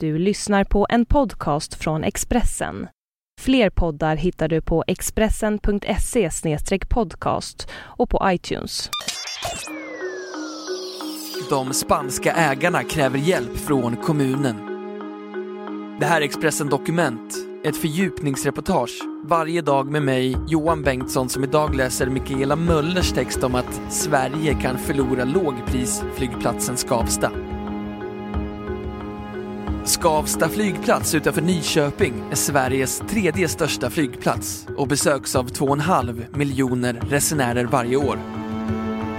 Du lyssnar på en podcast från Expressen. Fler poddar hittar du på expressen.se podcast och på iTunes. De spanska ägarna kräver hjälp från kommunen. Det här är Expressen Dokument, ett fördjupningsreportage varje dag med mig, Johan Bengtsson, som idag läser Mikaela Möllers text om att Sverige kan förlora lågprisflygplatsen Skavsta. Skavsta flygplats utanför Nyköping är Sveriges tredje största flygplats och besöks av 2,5 miljoner resenärer varje år.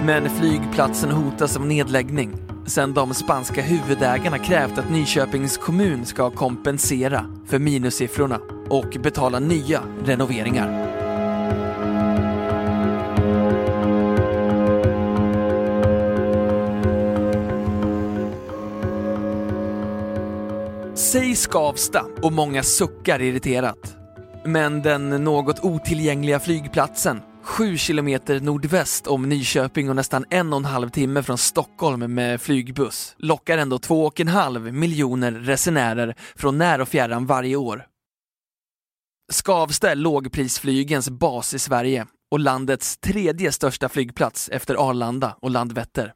Men flygplatsen hotas av nedläggning sedan de spanska huvudägarna krävt att Nyköpings kommun ska kompensera för minussiffrorna och betala nya renoveringar. Säg Skavsta och många suckar irriterat. Men den något otillgängliga flygplatsen, sju kilometer nordväst om Nyköping och nästan en och en halv timme från Stockholm med flygbuss, lockar ändå två och en halv miljoner resenärer från när och fjärran varje år. Skavsta är lågprisflygens bas i Sverige och landets tredje största flygplats efter Arlanda och Landvetter.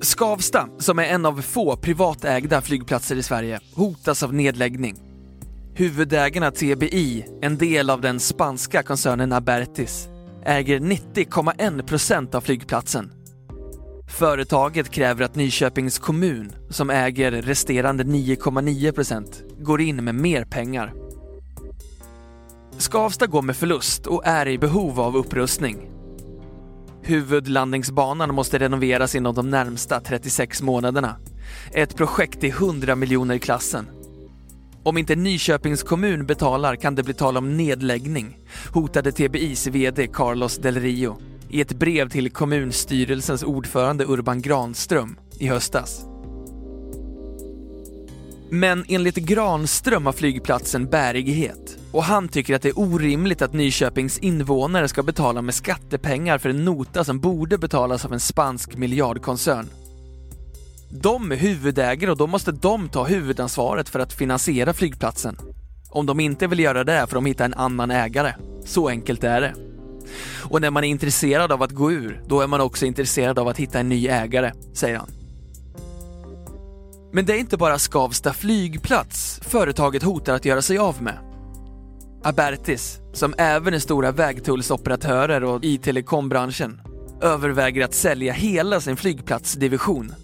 Skavsta, som är en av få privatägda flygplatser i Sverige, hotas av nedläggning. Huvudägarna TBI, en del av den spanska koncernen Abertis, äger 90,1% av flygplatsen. Företaget kräver att Nyköpings kommun, som äger resterande 9,9%, går in med mer pengar. Skavsta går med förlust och är i behov av upprustning. Huvudlandningsbanan måste renoveras inom de närmsta 36 månaderna. Ett projekt i 100 miljoner klassen. Om inte Nyköpings kommun betalar kan det bli tal om nedläggning, hotade TBIs VD Carlos Del Rio i ett brev till kommunstyrelsens ordförande Urban Granström i höstas. Men enligt Granström har flygplatsen bärighet och han tycker att det är orimligt att Nyköpings invånare ska betala med skattepengar för en nota som borde betalas av en spansk miljardkoncern. De är huvudägare och då måste de ta huvudansvaret för att finansiera flygplatsen. Om de inte vill göra det får de hitta en annan ägare. Så enkelt är det. Och när man är intresserad av att gå ur, då är man också intresserad av att hitta en ny ägare, säger han. Men det är inte bara Skavsta flygplats företaget hotar att göra sig av med. Abertis, som även är stora vägtullsoperatörer och i telekombranschen, överväger att sälja hela sin flygplatsdivision.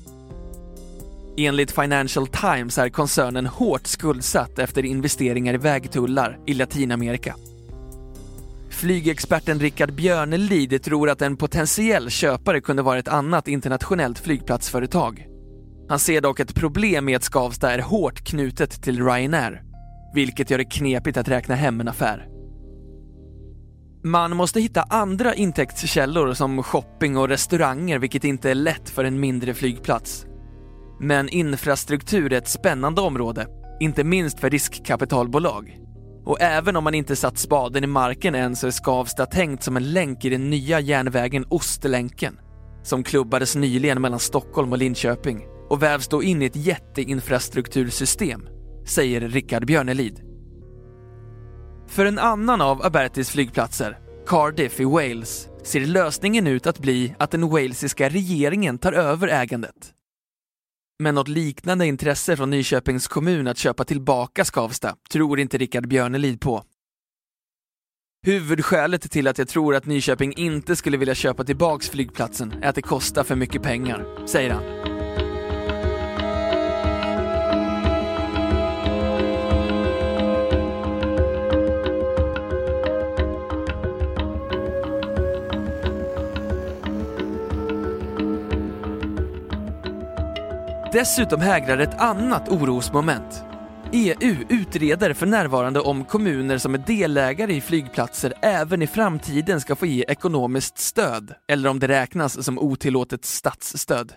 Enligt Financial Times är koncernen hårt skuldsatt efter investeringar i vägtullar i Latinamerika. Flygexperten Rickard Björnelid tror att en potentiell köpare kunde vara ett annat internationellt flygplatsföretag. Han ser dock ett problem med att Skavsta är hårt knutet till Ryanair vilket gör det knepigt att räkna hem en affär. Man måste hitta andra intäktskällor som shopping och restauranger vilket inte är lätt för en mindre flygplats. Men infrastruktur är ett spännande område, inte minst för riskkapitalbolag. Och även om man inte satt spaden i marken än så är Skavsta tänkt som en länk i den nya järnvägen Ostlänken som klubbades nyligen mellan Stockholm och Linköping och vävs då in i ett jätteinfrastruktursystem säger Rickard Björnelid. För en annan av Abertis flygplatser, Cardiff i Wales, ser lösningen ut att bli att den walesiska regeringen tar över ägandet. Men något liknande intresse från Nyköpings kommun att köpa tillbaka Skavsta tror inte Rickard Björnelid på. Huvudskälet till att jag tror att Nyköping inte skulle vilja köpa tillbaks flygplatsen är att det kostar för mycket pengar, säger han. Dessutom hägrar ett annat orosmoment. EU utreder för närvarande om kommuner som är delägare i flygplatser även i framtiden ska få ge ekonomiskt stöd, eller om det räknas som otillåtet statsstöd.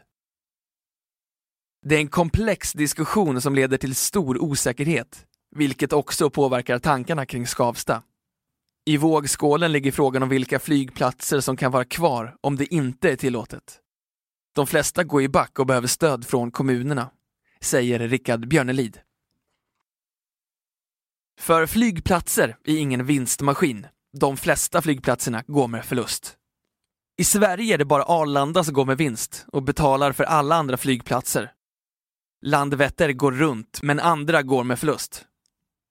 Det är en komplex diskussion som leder till stor osäkerhet, vilket också påverkar tankarna kring Skavsta. I vågskålen ligger frågan om vilka flygplatser som kan vara kvar om det inte är tillåtet. De flesta går i back och behöver stöd från kommunerna. säger Rickard Björnelid. För flygplatser är ingen vinstmaskin. De flesta flygplatserna går med förlust. I Sverige är det bara Arlanda som går med vinst och betalar för alla andra flygplatser. Landvetter går runt, men andra går med förlust.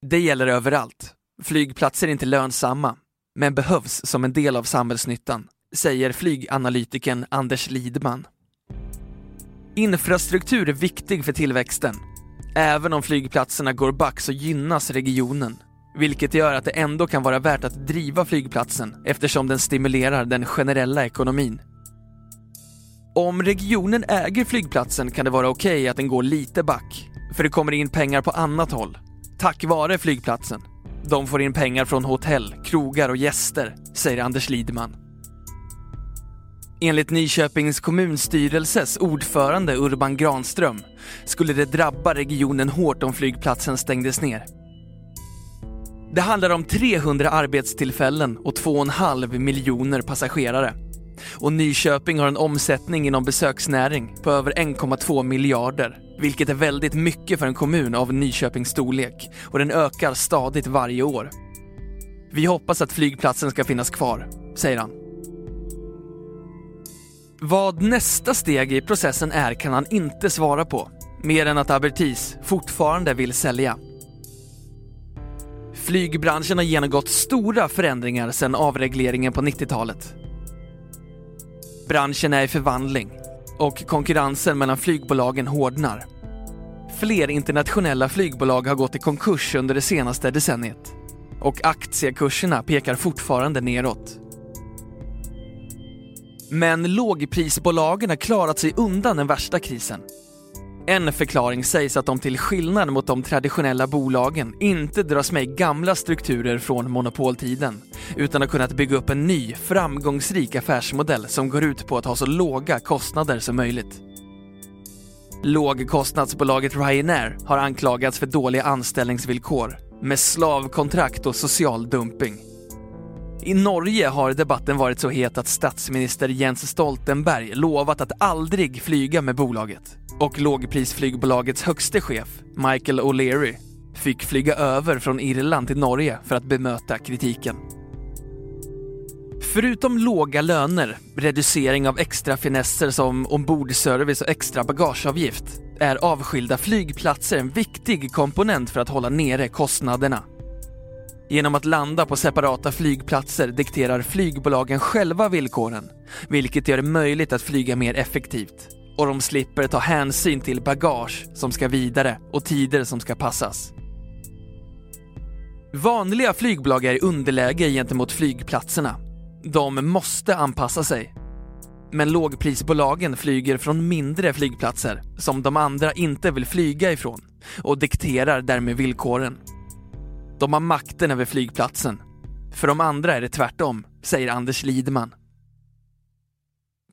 Det gäller överallt. Flygplatser är inte lönsamma, men behövs som en del av samhällsnyttan, säger flyganalytikern Anders Lidman. Infrastruktur är viktig för tillväxten. Även om flygplatserna går back så gynnas regionen, vilket gör att det ändå kan vara värt att driva flygplatsen eftersom den stimulerar den generella ekonomin. Om regionen äger flygplatsen kan det vara okej okay att den går lite back, för det kommer in pengar på annat håll, tack vare flygplatsen. De får in pengar från hotell, krogar och gäster, säger Anders Lidman. Enligt Nyköpings kommunstyrelses ordförande Urban Granström skulle det drabba regionen hårt om flygplatsen stängdes ner. Det handlar om 300 arbetstillfällen och 2,5 miljoner passagerare. Och Nyköping har en omsättning inom besöksnäring på över 1,2 miljarder, vilket är väldigt mycket för en kommun av Nyköpings storlek och den ökar stadigt varje år. Vi hoppas att flygplatsen ska finnas kvar, säger han. Vad nästa steg i processen är kan han inte svara på, mer än att Abertis fortfarande vill sälja. Flygbranschen har genomgått stora förändringar sedan avregleringen på 90-talet. Branschen är i förvandling och konkurrensen mellan flygbolagen hårdnar. Fler internationella flygbolag har gått i konkurs under det senaste decenniet och aktiekurserna pekar fortfarande neråt. Men lågprisbolagen har klarat sig undan den värsta krisen. En förklaring sägs att de till skillnad mot de traditionella bolagen inte dras med i gamla strukturer från monopoltiden, utan har kunnat bygga upp en ny, framgångsrik affärsmodell som går ut på att ha så låga kostnader som möjligt. Lågkostnadsbolaget Ryanair har anklagats för dåliga anställningsvillkor med slavkontrakt och social dumping. I Norge har debatten varit så het att statsminister Jens Stoltenberg lovat att aldrig flyga med bolaget. Och lågprisflygbolagets högste chef, Michael O'Leary, fick flyga över från Irland till Norge för att bemöta kritiken. Förutom låga löner, reducering av extra finesser som ombordservice och extra bagageavgift är avskilda flygplatser en viktig komponent för att hålla nere kostnaderna. Genom att landa på separata flygplatser dikterar flygbolagen själva villkoren, vilket gör det möjligt att flyga mer effektivt. Och de slipper ta hänsyn till bagage som ska vidare och tider som ska passas. Vanliga flygbolag är i underläge gentemot flygplatserna. De måste anpassa sig. Men lågprisbolagen flyger från mindre flygplatser som de andra inte vill flyga ifrån och dikterar därmed villkoren. De har makten över flygplatsen. För de andra är det tvärtom, säger Anders Lidman.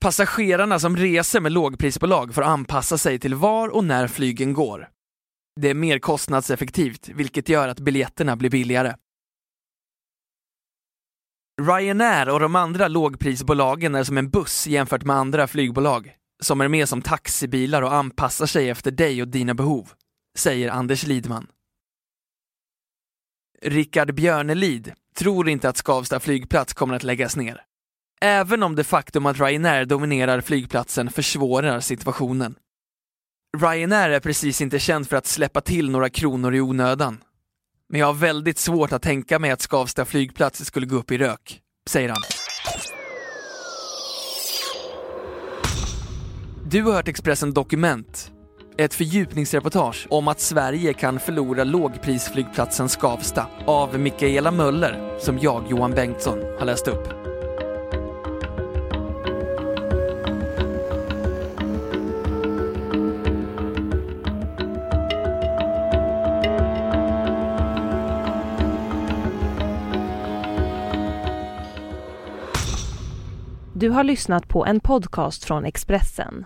Passagerarna som reser med lågprisbolag får anpassa sig till var och när flygen går. Det är mer kostnadseffektivt, vilket gör att biljetterna blir billigare. Ryanair och de andra lågprisbolagen är som en buss jämfört med andra flygbolag, som är mer som taxibilar och anpassar sig efter dig och dina behov, säger Anders Lidman. Rickard Björnelid tror inte att Skavsta flygplats kommer att läggas ner. Även om det faktum att Ryanair dominerar flygplatsen försvårar situationen. Ryanair är precis inte känd för att släppa till några kronor i onödan. Men jag har väldigt svårt att tänka mig att Skavsta flygplats skulle gå upp i rök, säger han. Du har hört Expressen Dokument ett fördjupningsreportage om att Sverige kan förlora lågprisflygplatsen Skavsta av Mikaela Möller, som jag, Johan Bengtsson, har läst upp. Du har lyssnat på en podcast från Expressen.